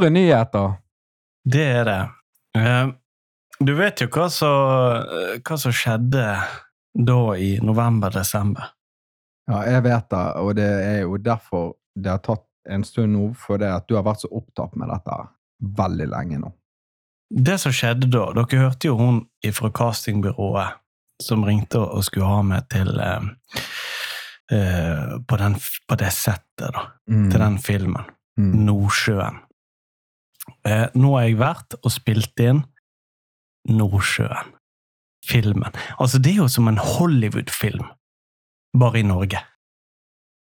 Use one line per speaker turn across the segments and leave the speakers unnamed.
Store nyheter.
det er det. Eh, Du vet jo hva som, hva som skjedde da i november-desember.
Ja, jeg vet det, og det er jo derfor det har tatt en stund nå, fordi det at du har vært så opptatt med dette veldig lenge nå.
Det som skjedde da Dere hørte jo hun fra castingbyrået som ringte og skulle ha meg til eh, eh, på, den, på det settet, da.
Mm.
Til den filmen.
Mm.
Nordsjøen. Eh, nå har jeg vært og spilt inn Nordsjøen. Filmen. Altså, det er jo som en Hollywood-film, bare i Norge.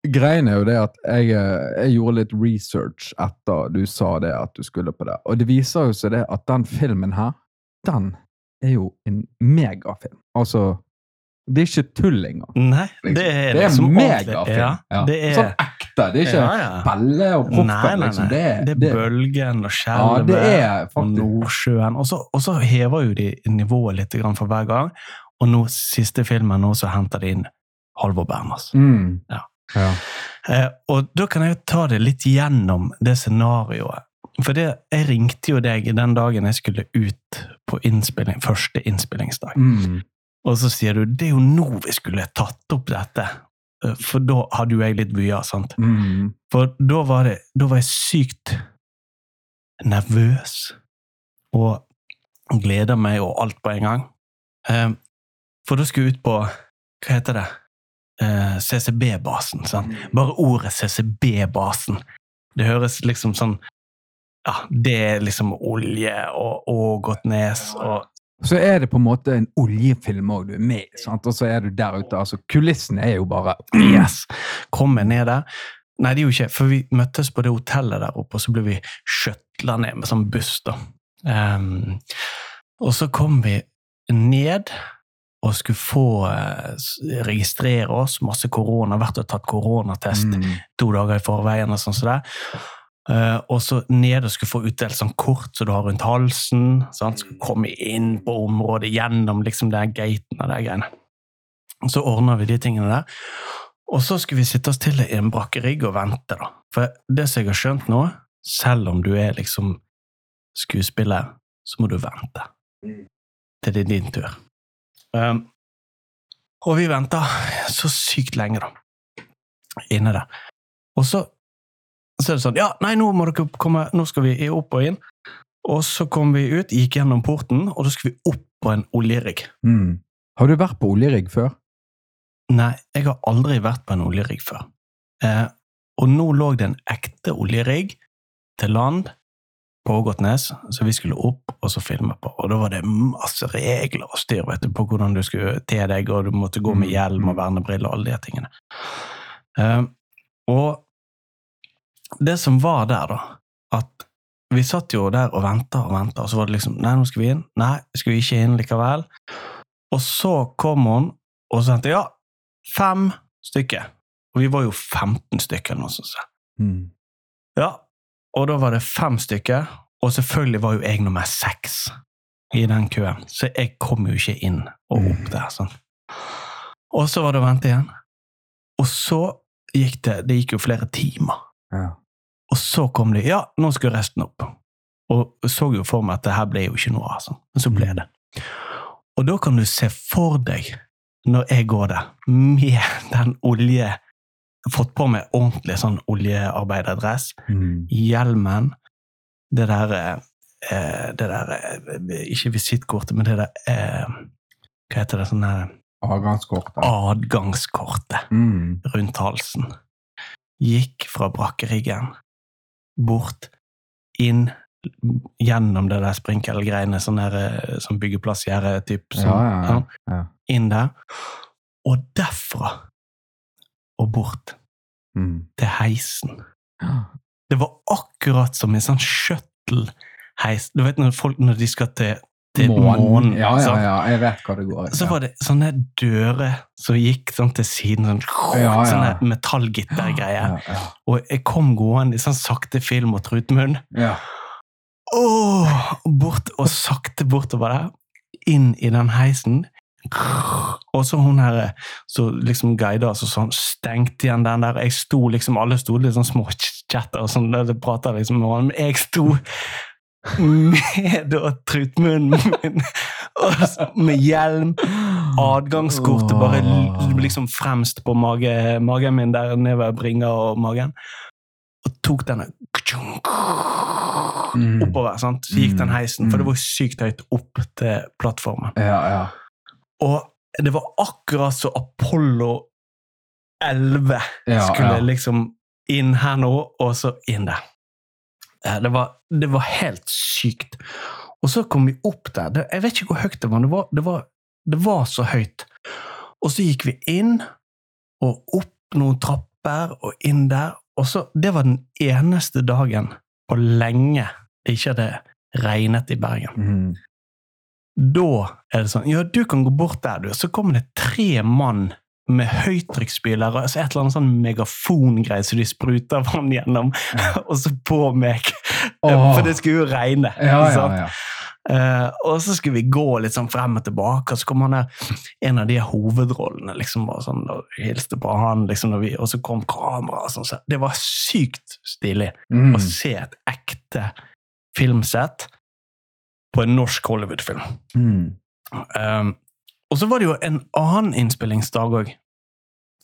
Greien er jo det at jeg, eh, jeg gjorde litt research etter du sa det at du skulle på det, og det viser jo seg det at den filmen her, den er jo en megafilm. Altså, det er ikke tull engang.
Nei, det er,
det er
liksom
en megafilm.
Ja,
Ja.
det er,
Sånn ekte. Det er ikke
ja, ja.
Belle og proffen, liksom. Det
Det er bølgen og skjelvet
det er
og Nordsjøen. Og så, hever jo de nivået litt for hver gang. Og nå, siste filmen nå, så henter de inn Halvor Berners.
mm.
Ja.
ja.
Eh, og da kan jeg jo ta det litt gjennom det scenarioet. For det, jeg ringte jo deg den dagen jeg skulle ut på innspilling, første innspillingsdag.
Mm.
Og så sier du det er jo nå vi skulle tatt opp dette. Eh, For da hadde jo jeg litt vyer, sant.
Mm.
For da var, det, da var jeg sykt nervøs og gleda meg og alt på en gang. Eh, For da skulle jeg ut på Hva heter det? Eh, CCB-basen. sant? Bare ordet CCB-basen. Det høres liksom sånn Ja, det er liksom olje og Ågotnes og
Så er det på en måte en oljefilm òg du er med i, og så er du der ute. altså Kulissene er jo bare
Yes! Kom jeg ned der. Nei, det er jo ikke, for vi møttes på det hotellet der oppe, og så ble vi skjøtla ned med sånn buss, da. Um, og så kom vi ned og skulle få uh, registrere oss, masse korona, vært og tatt koronatest
Mm.
to dager i forveien og sånn som det. Eh, og så ned og skulle få utdelt sånn kort som du har rundt halsen. Sant? Skulle komme inn på området gjennom liksom den gaten og de greiene. Så ordna vi de tingene der. Og så skulle vi sitte oss til i en brakkerigg og vente, da. For det som jeg har skjønt nå, selv om du er liksom skuespiller, så må du vente til det er din tur. Um, og vi venta så sykt lenge, da. Inne der. Og så, så er det sånn Ja, nei, nå må dere komme, nå skal vi opp og inn. Og så kom vi ut, gikk gjennom porten, og da skulle vi opp på en oljerigg.
Mm. Har du vært på oljerigg før?
Nei, jeg har aldri vært på en oljerigg før. Eh, og nå lå det en ekte oljerigg til land på Ågotnes, så vi skulle opp og så filme på. Og da var det masse regler og styr vet du, på hvordan du skulle te deg, og du måtte gå med
Mm,
hjelm og vernebriller og alle de tingene. Eh, og det som var der, da, at vi satt jo der og venta og venta, og så var det liksom Nei, nå skal vi inn. Nei, skal vi ikke inn likevel? Og så kom hun, og så tenkte ja, fem stykker. Og vi var jo 15 stykker eller noe sånt.
Mm.
Ja, og da var det fem stykker, og selvfølgelig var jo jeg nummer seks i den køen, så jeg kom jo ikke inn og opp der. sånn. Og så var det å vente igjen. Og så gikk det Det gikk jo flere timer.
Ja.
Og så kom de Ja, nå skal resten opp. Og så jo for meg at det her ble jo ikke noe av, altså. men så ble det. Og da kan du se for deg, når jeg går der, med den olje Fått på meg ordentlig sånn oljearbeiderdress,
Mm.
hjelmen, det der eh, Det der eh, Ikke visittkortet, men det der eh, Hva heter det? Sånn her
Adgangskortet.
Adgangskortet
Mm.
rundt halsen. Gikk fra brakkeriggen, bort, inn, gjennom det der sprinkelgreiene, sånn der eh, som byggeplassgjerde, typ.
Ja, ja, ja.
Inn der. Og derfra og bort
Mm.
til heisen.
Ja.
Det var akkurat som en sånn shuttle-heis. Du vet når folk når de skal til, til månen,
Ja, ja, ja, jeg vet hva det går i.
så var det sånne dører som gikk sånn til siden, sånn,
Ja, ja.
sånne metallgittergreier.
Ja, ja.
Og jeg kom gående i sånn sakte film og trutmunn.
ja.
Åh, bort og sakte bortover der. Inn i den heisen. Og så hun her så liksom guida oss og sånn, stengte igjen den der. Jeg sto liksom, Alle sto litt sånn små chatter og sånn, prata liksom med hverandre, men jeg sto med da trutmunnen min med hjelm. Adgangskortet bare liksom fremst på mage, magen min, der nede ved bringa og magen. Og tok denne
Mm.
oppover. sant? Så gikk den
Mm.
heisen, for det
Mm.
var sykt høyt opp til plattformen.
Ja, ja.
Og det var akkurat så Apollo 11
Ja,
skulle
ja.
liksom inn her nå, og så inn der. Eh, Det var, det var helt sykt. Og så kom vi opp der. Jeg vet ikke hvor høyt det var. Det var, det var, det var så høyt. Og så gikk vi inn, og opp noen trapper, og inn der. Og så, Det var den eneste dagen på lenge det ikke hadde regnet i Bergen.
Mm.
Da er det sånn Ja, du kan gå bort der, du. Så kommer det tre mann med høytrykksspyler og altså et eller annet sånn megafongreie som de spruter vann gjennom, og så på meg.
Oh.
For det skulle jo regne.
Ja, ja.
Eh, og så skulle vi gå litt sånn frem og tilbake, og så kom han der, en av de hovedrollene liksom bare sånn, og hilste på han, liksom, vi, og så kom kamera og sånn. Så det var sykt stilig
Mm.
å se et ekte filmsett på en norsk Hollywood-film.
Mm.
Um, og så var det jo en annen innspillingsdag òg.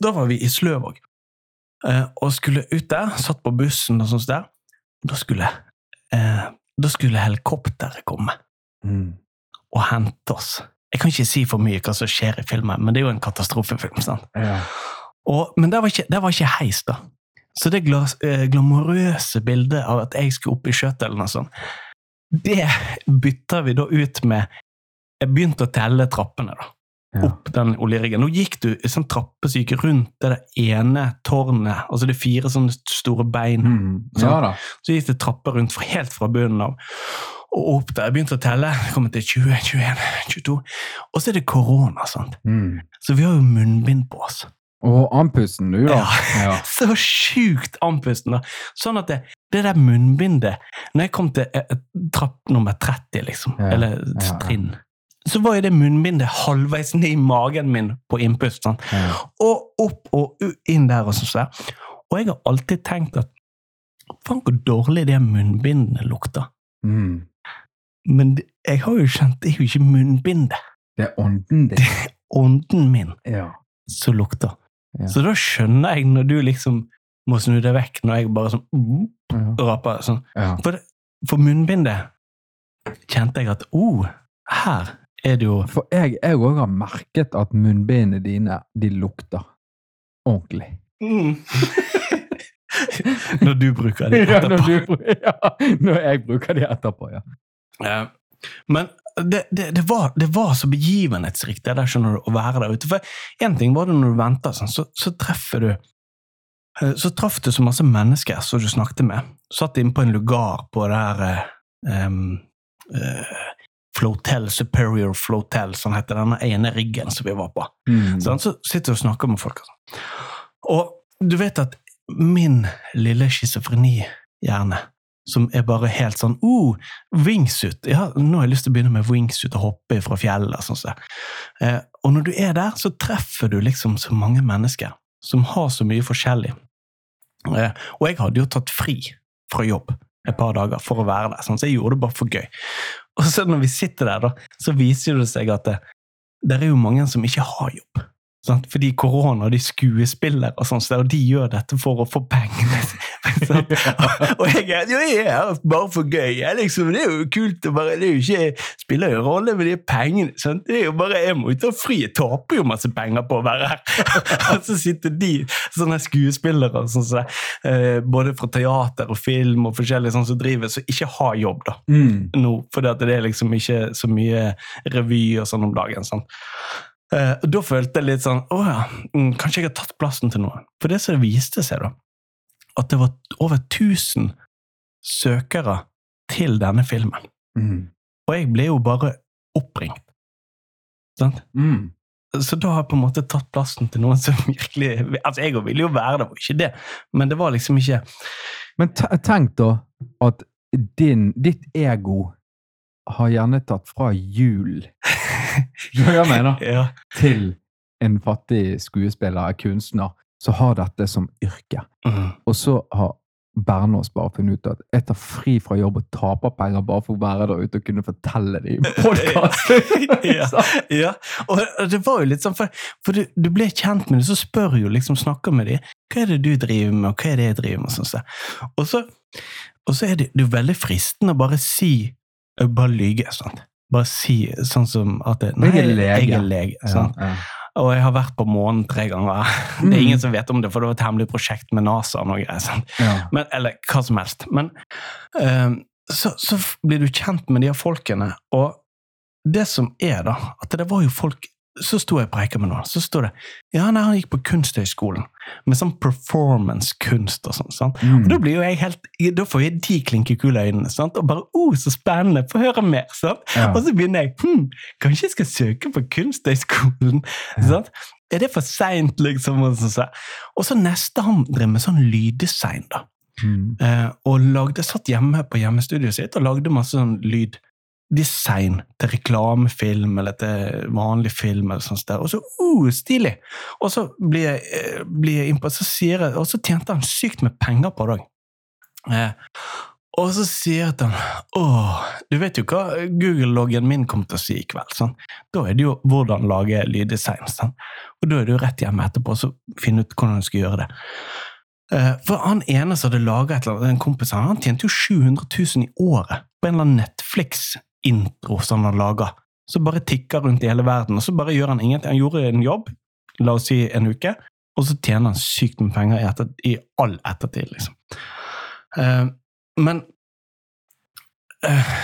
Da var vi i Sløvåg eh, og skulle ut der. Satt på bussen og sånt der. Da skulle, eh, da skulle helikopteret komme
Mm.
og hente oss. Jeg kan ikke si for mye hva som skjer i filmen, men det er jo en katastrofefilm. sant?
Ja.
Og, men der var, ikke, der var ikke heis, da. Så det glas, eh, glamorøse bildet av at jeg skulle opp i skjøtelen og sånn, det bytter vi da ut med Jeg begynte å telle trappene, da.
Ja.
Opp den oljeriggen. Nå gikk du i sånn trappe som gikk rundt det ene tårnet. Altså det fire sånne store bein.
Mm. ja.
Så gikk det trapper rundt helt fra bunnen av. Og opp der. Jeg begynte å telle. Jeg kommer til 20, 21, 22. Og så er det korona, sant.
Mm.
Så vi har jo munnbind på oss.
Og andpusten, du, da. Ja.
Så sjukt andpusten. da. Sånn at det, det der munnbindet Når jeg kom til eh, eh, trapp nummer 30, liksom, eller trinn, så var jo det munnbindet halvveis ned i magen min på innpust. Sånn.
Ja.
Og opp og inn der og sånn. så. Og jeg har alltid tenkt at faen hvor dårlig det munnbindet lukter.
Mm.
Men det, jeg har jo skjønt, det er jo ikke munnbindet.
Det er ånden din.
Det er Ånden min
Ja.
som lukter.
Ja.
Så da skjønner jeg når du liksom må snu deg vekk, når jeg bare sånn uh,
Ja.
raper sånn. For, for munnbindet kjente jeg at oh, her er det jo
For jeg jeg òg har merket at munnbindene dine, de lukter ordentlig.
mm. Når du bruker det
Ja, når,
etterpå.
du, ja, når jeg bruker de etterpå, ja.
Eh, Men det, det, det, var, det var så begivenhetsrikt det der, skjønner du, å være der ute. For én ting var det når du venter, sånn, så, så treffer du eh, Så traff du så masse mennesker som du snakket med. Satt inne på en lugar på det her um, eh, Flotel, Superior Flotel, som heter denne ene riggen som vi var på.
Mm.
Sånn, så sitter du og snakker med folk. og sånn. Og du vet at min lille schizofrenihjerne, som er bare helt sånn oh, wingsuit ja, Nå har jeg lyst til å begynne med wingsuit og hoppe fra fjellet. Sånn så. eh, og når du er der, så treffer du liksom så mange mennesker som har så mye forskjellig. Eh, og jeg hadde jo tatt fri fra jobb et par dager for å være der, sånn, så jeg gjorde det bare for gøy. Og så når vi sitter der, da, så viser det seg at det, det er jo mange som ikke har jobb. Sant? Fordi korona, de skuespiller og sånn, så og de gjør dette for å få pengene. og jeg jeg er her bare for gøy. Jeg, liksom, det er jo kult. bare, det ikke, spiller jo rolle med de pengene. Sant? Det er jo bare, Jeg må jo ta fri. Jeg taper jo masse penger på å være her. og så sitter de, sånne skuespillere, sånn, så, eh, både fra teater og film og forskjellig sånn som driver, som ikke har jobb. da
Mm.
nå, fordi det er liksom ikke så mye revy og sånn om dagen. Sånn. Eh, og da følte jeg litt sånn Å ja, mm, kanskje jeg har tatt plassen til noen. For det som viste seg, da, at det var over 1000 søkere til denne filmen.
Mm.
Og jeg ble jo bare oppringt. Sant?
Mm.
Så da har jeg på en måte tatt plassen til noen som virkelig Altså, jeg ville jo være der, det var ikke det, men det var liksom ikke
Men tenk da at din, ditt ego har gjerne tatt fra jul mener?
ja.
Til en fattig skuespiller, kunstner, så har dette som yrke.
Mm.
Og så har Bernås bare funnet ut at jeg tar fri fra jobb og taper penger bare for å være der ute og kunne fortelle det i podkast!
Ja. Ja, og det var jo litt sånn, for, for du, du ble kjent med det, så spør jo liksom, snakker med dem, hva er det du driver med, og hva er det jeg driver med, og sånn. så. Og så, og så er det, det er veldig fristende å bare si, bare lyge, sant? Bare si sånn som at det, nei,
Jeg er lege.
Jeg er lege sant?
Ja, ja.
Og jeg har vært på månen tre ganger. Det er ingen som vet om det, for det var et hemmelig prosjekt med NASA og noe greier. sant?
Ja.
Men, eller hva som helst. Men um, så, så blir du kjent med de her folkene, og det som er, da, at det var jo folk Så sto jeg og preika med noen, så står det Ja, nei, han gikk på Kunsthøgskolen, med sånn performance-kunst og sånn. sant?
Mm.
Og da blir jo jeg helt Da får jeg de klinkekule øynene, sant? og bare Å, så spennende! Få høre mer! sant?
Ja.
Og så begynner jeg hm, Kanskje jeg skal søke på Kunsthøgskolen? sant? Er det for seint, liksom? Og så, så. og så neste han drev med sånn lyddesign, da.
Mm.
Uh, og lagde, satt hjemme på hjemmestudioet sitt og lagde masse sånn lyddesign til reklamefilm eller til vanlig film. eller sånt der. Og så uh, stilig! Og så blir jeg, eh, blir jeg innpå, så sier jeg, og så tjente han sykt med penger på det òg. Eh, og så sier han åh, du vet jo hva Google-loggen min kommer til å si i kveld. Sånn. Da er det jo hvordan lage lyddesign. Sånn. Og da er det jo rett hjemme etterpå så finne ut hvordan du skal gjøre det. Eh, For han ene som hadde laga et eller annet, en kompis han, tjente jo 700 000 i året på en eller annen Netflix-intro som han lager. Så bare tikker rundt i hele verden, og så bare gjør han ingenting. Han gjorde en jobb, la oss si en uke, og så tjener han sykt med penger i, etter, i all ettertid, liksom. Uh, men uh,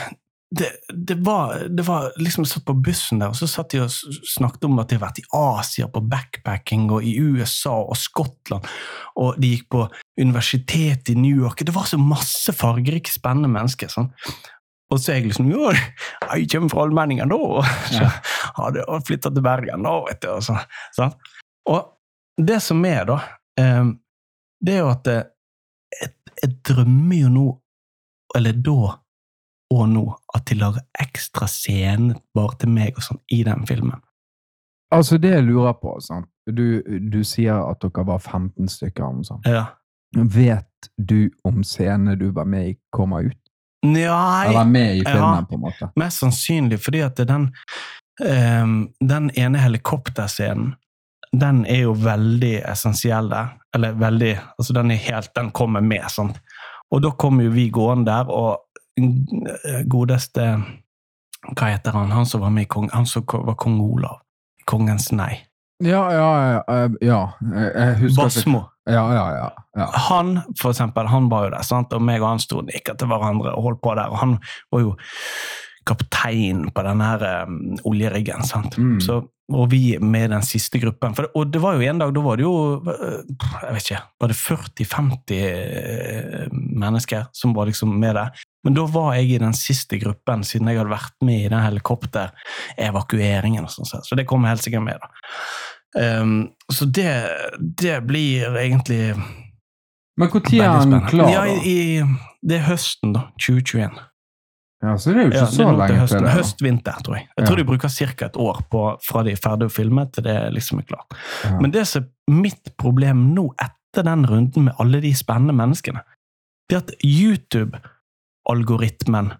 det, det, var, det var liksom satt på bussen der, og så satt de og snakket om at de har vært i Asia på backpacking, og i USA og Skottland, og de gikk på universitetet i New York. Det var så masse fargerike, spennende mennesker. sånn. Og så er jeg liksom Jo, jeg kommer fra Allmenningen nå, og så
Ja.
hadde jeg flytta til Bergen nå, vet du. Og, så, sant? og det som er, da, eh, det er jo at eh, jeg, jeg drømmer jo nå, eller da og nå, at de lager ekstra scene bare til meg og sånn i den filmen.
Altså, det jeg lurer på sant? Du, du sier at dere var 15 stykker. om sånn.
Ja.
Vet du om scenene du var med i, kommer ut?
Nei,
Eller med i filmen,
Ja.
på en måte?
Mest sannsynlig fordi at det den, um, den ene helikopterscenen, den er jo veldig essensiell der. Eller veldig Altså, den er helt Den kommer med, sant. Og da kommer jo vi gående der, og eh, godeste Hva heter han? Han som var med i Kong, Han som var kong Olav. Kongens nei.
Ja, ja, ja. eh, ja. Jeg, husker
Basmo.
Ja, ja, ja.
Han, for eksempel, han var jo der, sant? og meg og han sto nikka til hverandre og holdt på der. Og han var jo kaptein på den her um, oljeriggen. sant?
Mm.
Så, og vi med den siste gruppen. For, og det var jo en dag, da var det jo eh, jeg vet ikke, var det 40-50 eh, mennesker som var liksom med der. Men da var jeg i den siste gruppen, siden jeg hadde vært med i den helikopterevakueringen. og sånn, så- så det kom helt sikkert med. da. Um, så det, det blir egentlig
Men når er han klar,
Ja,
da?
i, i, det er høsten, da. 2021.
Ja, så det er jo ikke
Ja,
så
til
lenge til det.
Høst-vinter, tror jeg. Jeg tror
Ja.
de bruker ca. et år på, fra de er ferdig å filme, til det liksom er klart.
Ja.
Men det som er mitt problem nå, etter den runden med alle de spennende menneskene, det er at YouTube-algoritmen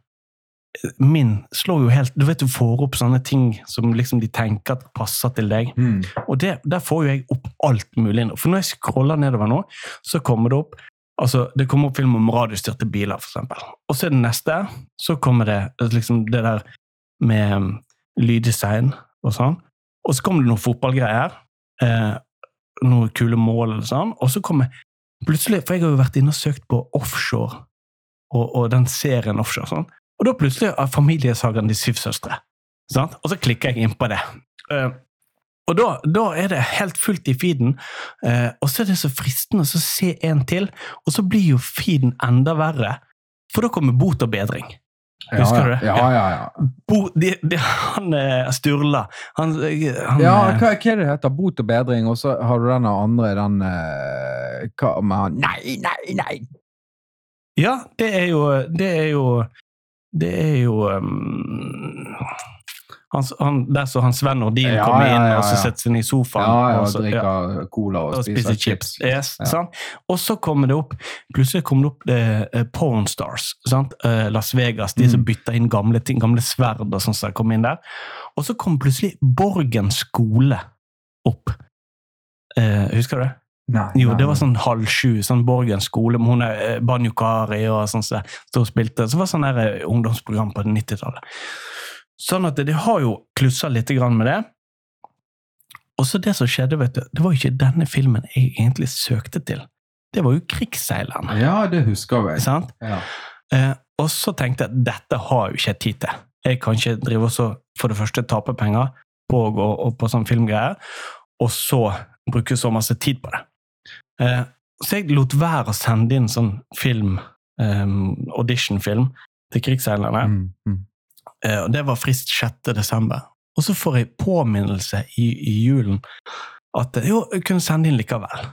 min slår jo helt Du vet du får opp sånne ting som liksom de tenker at passer til deg.
Mm.
Og det, der får jo jeg opp alt mulig. For når jeg scroller nedover nå, så kommer det opp altså det kommer opp film om radiostyrte biler, eksempel. Og så er det neste, så kommer det liksom det der med um, lyddesign og sånn. Og så kommer det noen fotballgreier. Eh, noen kule mål eller sånn. Og så kommer plutselig For jeg har jo vært inne og søkt på offshore, og, og den serien offshore. sånn. Og da plutselig er familiesagaen De syv søstre. Sant? Og så klikker jeg inn på det. Uh, og da, da er det helt fullt i feeden, uh, og så er det så fristende å se en til, og så blir jo feeden enda verre, for da kommer bot og bedring. Husker
ja,
du det?
Ja, ja, ja.
Bo, de, de, han eh, Sturla han, han,
Ja, hva, hva er det heter? Bot og bedring, og så har du den andre, den Hva med han Nei, nei, nei!
Ja, det er jo Det er jo Det er jo um, Han, han, der så han Sven Nordin
Ja,
kommer
ja,
inn
ja,
og så
ja.
setter seg ned i sofaen.
Ja, ja,
og så-
drikker cola og,
og
spiser, chips.
Yes,
Ja.
sant? Og så kommer det opp plutselig kommer det opp det, eh, Porn Sant? Eh, Las Vegas, de som
Mm.
bytter inn gamle ting, gamle sverd og sånn som kom inn der. Og så kom plutselig Borgen skole opp. Uh, husker du det?
Nei,
Jo,
nei,
det var sånn halv sju, sånn Borgen skole, med hun er eh, og sånn som stod spilte. Så det var sånn der eh, ungdomsprogram på 90-tallet. Sånn at de har jo klussa litt grann med det. Og så det som skjedde, vet du, det var jo ikke denne filmen jeg egentlig søkte til. Det var jo Krigsseilerne.
Ja, det husker jeg.
Sant?
Ja.
Eh, og så tenkte jeg dette har jo ikke jeg tid til. Jeg kan ikke drive og så for det første tape penger på, og, og på sånn filmgreier, og så bruke så masse tid på det. Eh, så jeg lot være å sende inn sånn film, eh, auditionfilm, til Krigsseilerne.
Mm, mm.
Eh, og det var frist 6. desember. Og så får jeg påminnelse i, i julen at eh, jo, jeg kunne sende inn likevel.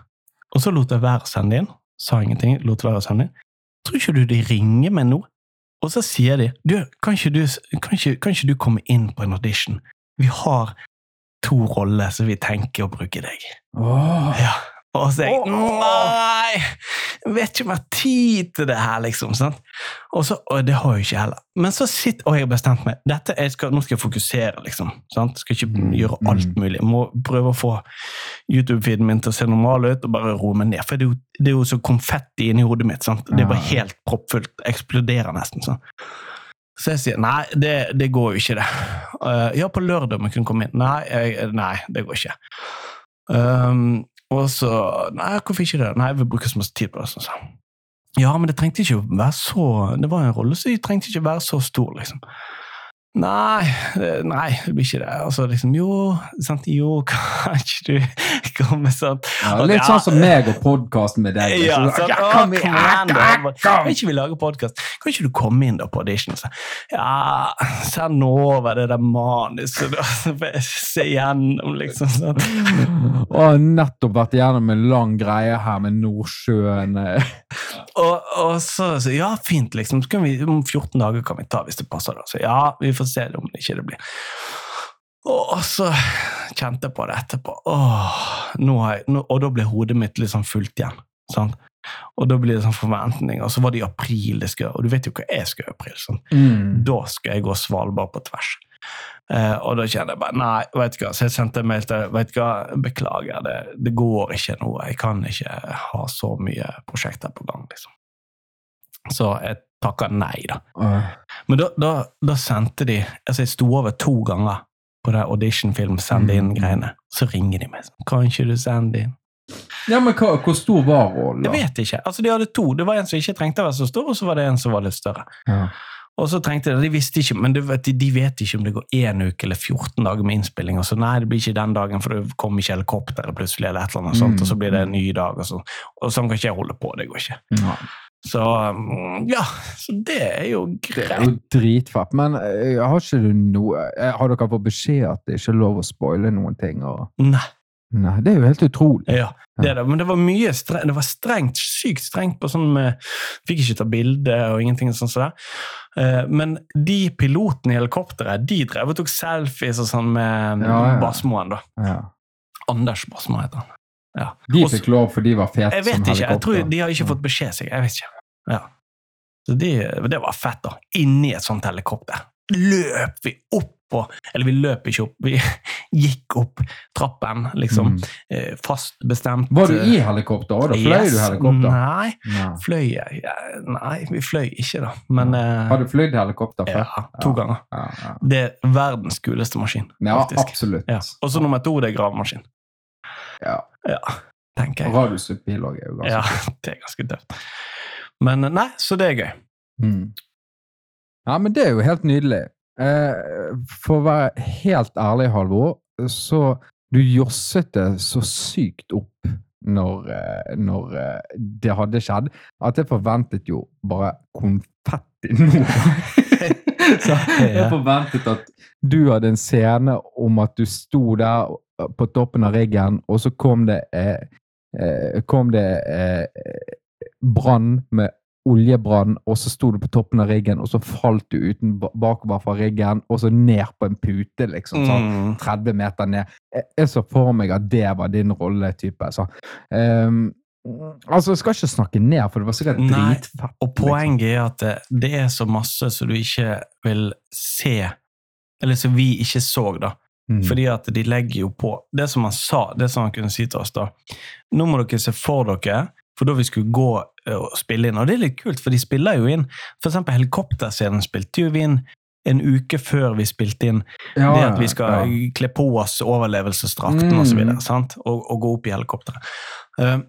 Og så lot jeg være å sende inn. Sa ingenting, lot være å sende inn. Tror ikke du de ringer meg nå? Og så sier de du, kan ikke du, kan ikke, kan ikke du komme inn på en audition? Vi har to roller som vi tenker å bruke deg.
Oh.
Ja. Og så jeg Nei! Jeg vet ikke om jeg har tid til det her, liksom. Sant? Og, så, og det har jeg ikke heller. Men så sitter Og jeg har bestemt meg. Dette, skal, nå skal jeg fokusere, liksom. Sant? Skal ikke
Mm,
gjøre alt
mulig.
mulig. Må prøve å få YouTube-feeden min til å se normal ut, og bare roe meg ned. For det er jo, det er jo så konfetti inni hodet mitt. Sant? Det er bare helt proppfullt. Eksploderer nesten. sånn. Så jeg sier nei, det, det går jo ikke, det. Uh, ja, på lørdag må jeg kunne komme inn. Nei, jeg, nei det går ikke. Um, og så Nei, hvorfor ikke det? Nei, vi bruker så masse tid på det. Sånn, så. Ja, men det trengte ikke å være så Det var en rolle, så det trengte ikke å være så stor, liksom. Nei, nei, det blir ikke det. Altså liksom, jo, sant, jo, kan ikke du komme sånn
Ja, litt sånn som meg og podkasten med deg.
ja,
Så-
sånn,
Ja, kom igjen,
da. Kan ikke vi lage podkast? Kan ikke du komme inn da på audition Så, ja, send over det der manuset, da, se gjennom, liksom. sånn.
Og har nettopp vært gjennom en lang greie her med Nordsjøen.
Og, og så, så ja, fint, liksom. Så kan vi, om 14 dager kan vi ta hvis det passer. da. Så ja, vi får se om det ikke det blir. Og, så kjente jeg på det etterpå. Åh, jeg, nå, og da ble hodet mitt sånn fullt igjen. Sant? Og da blir det sånn forventninger. Og så var det i april det skulle Og du vet jo hva jeg skal gjøre i april. Sånn.
Mm.
Da skal jeg gå Svalbard på tvers. Eh, og da kjente jeg bare Nei, vet du hva. Så jeg sendte mail til Vet du hva, beklager, det, det går ikke nå. Jeg kan ikke ha så mye prosjekter på gang, liksom. Så jeg takka nei, da. Men da, da, da sendte de Altså, jeg sto over to ganger på det auditionfilm, sende
Mm.
Så ringer de meg sånn Kan ikke du sende inn?
Ja, men hva, hvor stor var rollen?
Jeg vet ikke. Altså, de hadde to. Det var en som ikke trengte å være så stor, og så var det en som var litt større.
Ja.
Og så trengte De de visste ikke, men de, vet ikke om det går én uke eller 14 dager med innspilling. og så nei, det blir ikke den dagen, for det kommer ikke helikopteret plutselig, eller et eller annet sånt,
Mm.
og så blir det en ny dag. Og, så, og sånn kan ikke jeg holde på. Det går ikke.
Ja.
Så mm, ja, så det er jo greit.
Det er jo dritfett. Men eh, har ikke du noe eh, Har dere fått beskjed at det ikke er lov å spoile noen ting? Og...
Nei,
Nei, det er jo helt utrolig.
ja, det er det. Men det var mye stre det var strengt, sykt strengt på sånn med Fikk ikke ta bilde og ingenting sånn som det. Eh, Men de pilotene i helikopteret, de drev og tok selfies og sånn med
Ja, ja.
Basmoen, da.
Ja.
Anders Basmo heter han.
De
Også-
fikk lov, for de var fete som
ikke, jeg tror de har ikke fått beskjed, sikkert. jeg vet ikke. Ja. Så det, det var fett, da. Inni et sånt helikopter. Løp vi opp på Eller vi løp ikke opp, vi gikk opp trappen, liksom.
Mm.
eh, Fast bestemt.
Var du i
eh,
helikopter òg? Da fløy
yes.
du helikopter?
Nei,
Nei.
fløy jeg Nei, vi fløy ikke, da. Men eh,
Har du flydd helikopter før?
ja, to
Ja.
ganger.
Ja, ja.
Det er verdens kuleste maskin,
ja
faktisk.
absolutt.
Ja. Og så nummer to, det er gravemaskin.
Ja.
Ja, tenker jeg.
Radiuspil òg er jo ganske
Ja, det er ganske tøft. Men eh, nei, så det er gøy.
Mm. Ja, men det er jo helt nydelig. Eh, for å være helt ærlig, Halvor, så du josset det så sykt opp når, eh, når det hadde skjedd, at jeg forventet jo bare konfetti nå. så jeg forventet at du hadde en scene om at du sto der på toppen av riggen, og så kom det, eh, eh, kom det eh, brann med oljebrann, og så sto du på toppen av riggen, og så falt du uten ba- bakover fra riggen, og så ned på en pute, liksom. sånn
Mm.
30 meter ned. Jeg, så for meg at det var din rolletype. Så. ehm, altså, jeg skal ikke snakke ned, for det var sikkert
Nei,
dritfett.
Og poenget er at det, det er så masse som du ikke vil se, eller som vi ikke så, da.
Mm.
Fordi at de legger jo på Det som han sa, det som han kunne si til oss da Nå må dere se for dere, for da vi skulle gå eh, og spille inn. Og det er litt kult, for de spiller jo inn For eksempel helikopterscenen spilte jo vi inn en uke før vi spilte inn
Ja,
det at vi skal
ja.
kle på oss overlevelsesdrakten
Mm.
og så videre, sant? Og, og gå opp i helikopteret. Uh,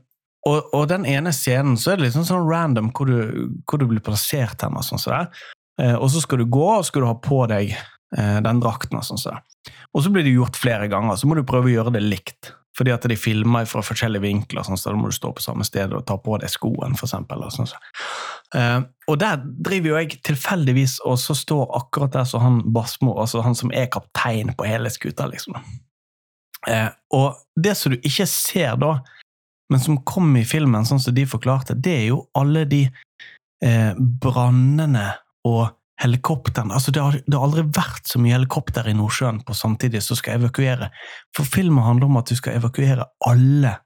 og, og den ene scenen så er det liksom sånn random hvor du, hvor du blir plassert hen. Og sånn så der. Eh, og så skal du gå, og skal du ha på deg den drakten. Og sånn så. Og så blir det gjort flere ganger, så må du prøve å gjøre det likt. Fordi at de filmer fra forskjellige vinkler, sånn, så da må du stå på samme sted og ta på deg skoen, for eksempel. Og, sånn, så. Eh, og der driver jo jeg tilfeldigvis og så står akkurat der så han Basmo, altså han som er kaptein på hele skuta, liksom. Eh, og det som du ikke ser da, men som kom i filmen, sånn som de forklarte, det er jo alle de eh, brannene og helikopterne. Altså, det har, det har aldri vært så mye helikopter i Nordsjøen på samtidig som skal evakuere. For filmen handler om at du skal evakuere alle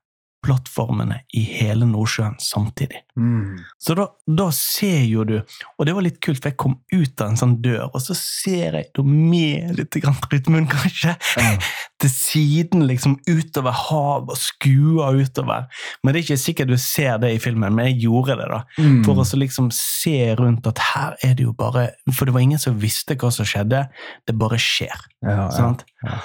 plattformene i hele Nordsjøen samtidig.
Mm.
Så da, da ser jo du Og det var litt kult, for jeg kom ut av en sånn dør, og så ser jeg da med litt rytmen, kanskje,
Ja.
til siden, liksom utover havet og skuer utover. Men det er ikke sikkert du ser det i filmen, men jeg gjorde det, da.
Mm.
For å så liksom se rundt at her er det jo bare For det var ingen som visste hva som skjedde, det bare skjer.
ja.
Sant?
ja.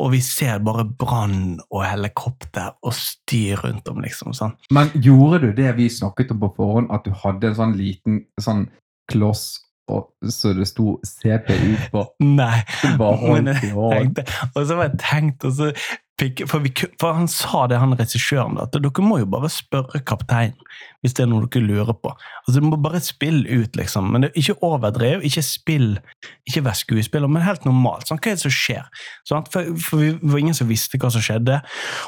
Og vi ser bare brann og helikopter og styr rundt om, liksom. sånn.
Men gjorde du det vi snakket om på forhånd, at du hadde en sånn liten sånn kloss og, så det sto CPU på?
Nei.
Bare i
jeg tenkte, og så var jeg tenkt og så fikk, for, vi, for han sa det, han regissøren, at dere må jo bare spørre kapteinen hvis det er noe dere lurer på. Altså, Du må bare spille ut, liksom. Men det, ikke overdrev, ikke spill, ikke vær skuespiller, men helt normalt. Sånn, hva er det som skjer? Sånn, For, for vi var ingen som visste hva som skjedde.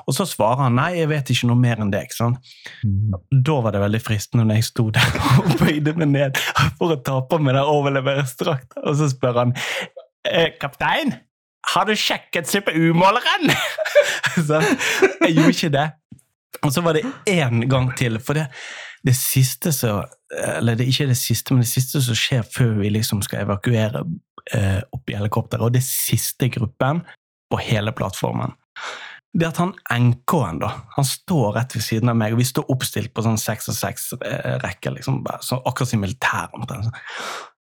Og så svarer han nei, jeg vet ikke noe mer enn deg. Sant?
Mm.
Da var det veldig fristende når jeg sto der og bøyde meg ned for å ta på meg den overleveringsdrakta, og så spør han eh, kaptein, har du sjekket CPU-måleren? så jeg gjorde ikke det. Og så var det én gang til, for det, det siste som Eller det ikke det siste, men det siste som skjer før vi liksom skal evakuere eh, opp i helikopteret, og det siste gruppen på hele plattformen det at han NK-en, da, han står rett ved siden av meg, og vi står oppstilt på sånn seks og seks eh, liksom, sånn, akkurat som militæret.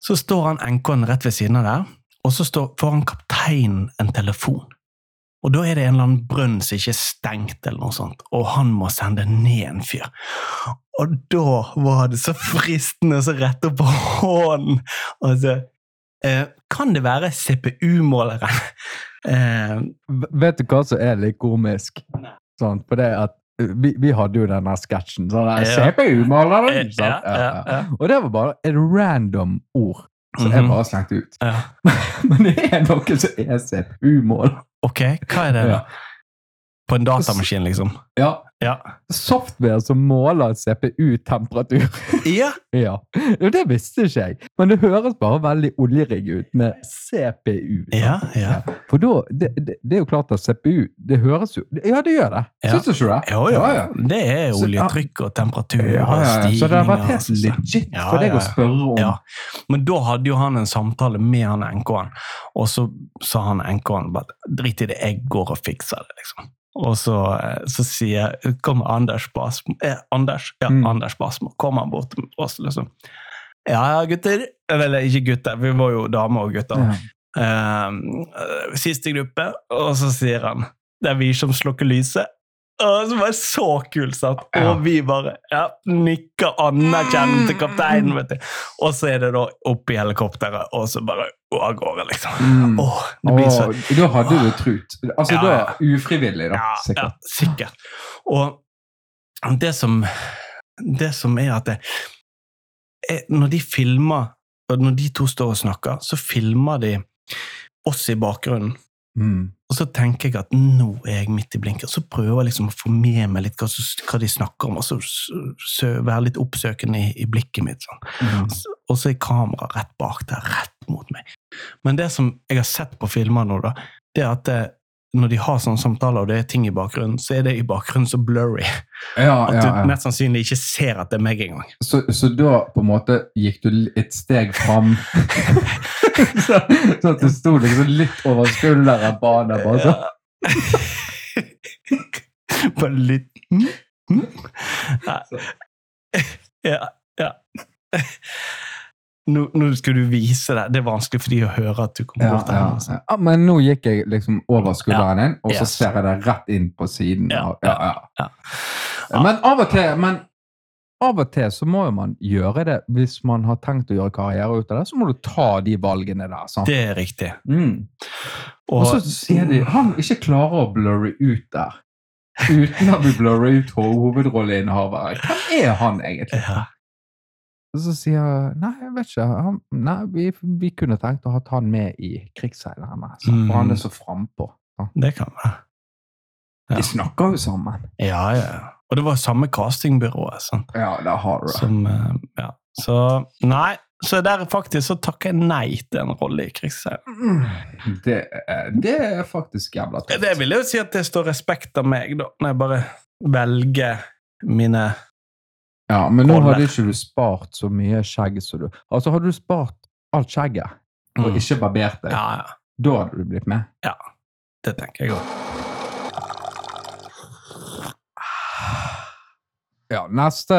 Så står han NK-en rett ved siden av der, og så står, får han kapteinen en telefon. Og da er det en eller annen brønn som ikke er stengt, eller noe sånt, og han må sende ned en fyr. Og da var det så fristende å så rette opp hånden Altså, eh, Kan det være CPU-måleren? Eh,
Vet du hva som er litt komisk? Sånn, for det at uh, vi, vi hadde jo denne sketsjen. Sånn. CPU-maleren!
Eh, ja, ja, ja.
Og det var bare et random ord som jeg
er
bare slengte ut.
ja.
Men det er noe som er CPU-mål.
Ok, hva er det? da? På en datamaskin, liksom?
Ja.
Ja.
Software som måler CPU-temperatur.
ja.
ja. Det visste ikke jeg. Men det høres bare veldig oljerigg ut med CPU.
Ja, ja.
For da, det, det, det er jo klart at CPU Det høres jo Ja, det gjør det.
Ja.
Syns du ikke det?
Jo, jo.
Ja, ja.
Det er oljetrykk og temperatur og stigninger.
Så det har vært helt
altså,
legit for deg å spørre om
Ja. Men da hadde jo han en samtale med han NK-en, og så sa han NK-en bare drit i det, jeg går og fikser det, liksom. Og så, eh, så sier, kommer Anders Basmo eh, Anders, ja,
Mm.
Anders Basmo kommer han bort til oss, liksom. Ja, gutter. Eller ikke gutter, vi var jo damer og gutter.
Ja.
Eh, siste gruppe, og så sier han det er vi som slukker lyset. Og så var det så kult, satt.
Ja.
Og vi bare ja, nikker anerkjennende til kapteinen, vet du. Og så er det da opp i helikopteret, og så bare gå av gårde, liksom.
Mm.
Åh, det blir så
Åh, da hadde du trut. Altså
Ja,
da
er
ufrivillig, da. Sikkert.
Ja, sikkert. Og det som, det som er at det, er, når de filmer Når de to står og snakker, så filmer de oss i bakgrunnen.
Mm.
Og så tenker jeg at nå er jeg midt i blinken, så prøver jeg liksom å få med meg litt hva, hva de snakker om, og så være litt oppsøkende i, i blikket mitt. sånn.
Mm.
Og så er kameraet rett bak der, rett mot meg. Men det som jeg har sett på filmer nå, da, det er at det, når de har sånne samtaler og det er ting i bakgrunnen, så er det i bakgrunnen så blurry
Ja,
at
ja,
du
ja.
mest sannsynlig ikke ser at det er meg engang.
Så, så da på en måte gikk du et steg fram så, så at du sto liksom litt over skulderen på han der, bare sånn.
Bare litt mm, mm. Ja, ja. Nå, nå skulle du vise deg. Det er vanskelig for de å høre at du kom
Ja,
bort til
ja,
henne. altså.
ja. Men nå gikk jeg liksom over skulderen din, og så
Yes.
ser jeg deg rett inn på siden.
Ja,
ja. ja. Men av og til men av og til så må jo man gjøre det hvis man har tenkt å gjøre karriere ut av det. Så må du ta de valgene der. sant?
Det er riktig.
Mm. Og så sier de han ikke klarer å blurre ut der. Uten å bli blurrer ut ho- hovedrolleinnehaveren. Hvem er han egentlig?
ja,
Og så sier jeg nei, jeg vet ikke. Han, nei, vi, vi kunne tenkt å ha han med i Krigsseilerne.
Mm.
For han er så frampå.
det kan være. Ja.
De snakker jo sammen.
Ja, ja. Og det var samme castingbyrået. sant?
Ja, det har du.
Som, eh, ja. Så nei, så der faktisk så takker jeg nei til en rolle i krigsseiler.
Mm. Det, det er faktisk jævla tøft.
Det vil jeg jo si at det står respekt av meg, da, når jeg bare velger mine
Ja, men nå
roller.
hadde ikke du spart så mye skjegg som du Altså, hadde du spart alt skjegget og
Mm.
ikke barbert deg,
Ja, ja.
da hadde du blitt med. Ja.
Det tenker jeg òg.
Ja, neste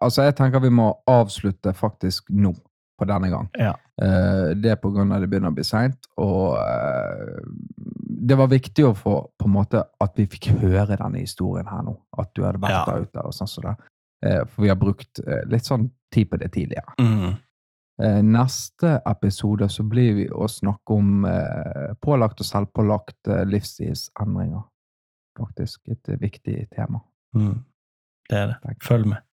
Altså, jeg tenker vi må avslutte faktisk nå, på denne gang.
Ja.
Uh, det er på grunn av det begynner å bli seint, og uh, det var viktig å få på en måte at vi fikk høre denne historien her nå. At du hadde vært
Ja.
der ute og sånn som det. Eh, for vi har brukt litt sånn tid på det tidligere.
Mm.
Neste episode så blir vi å snakke om pålagt og selvpålagt livsstilsendringer. Faktisk et viktig tema.
Mm. Det er det. Følg med.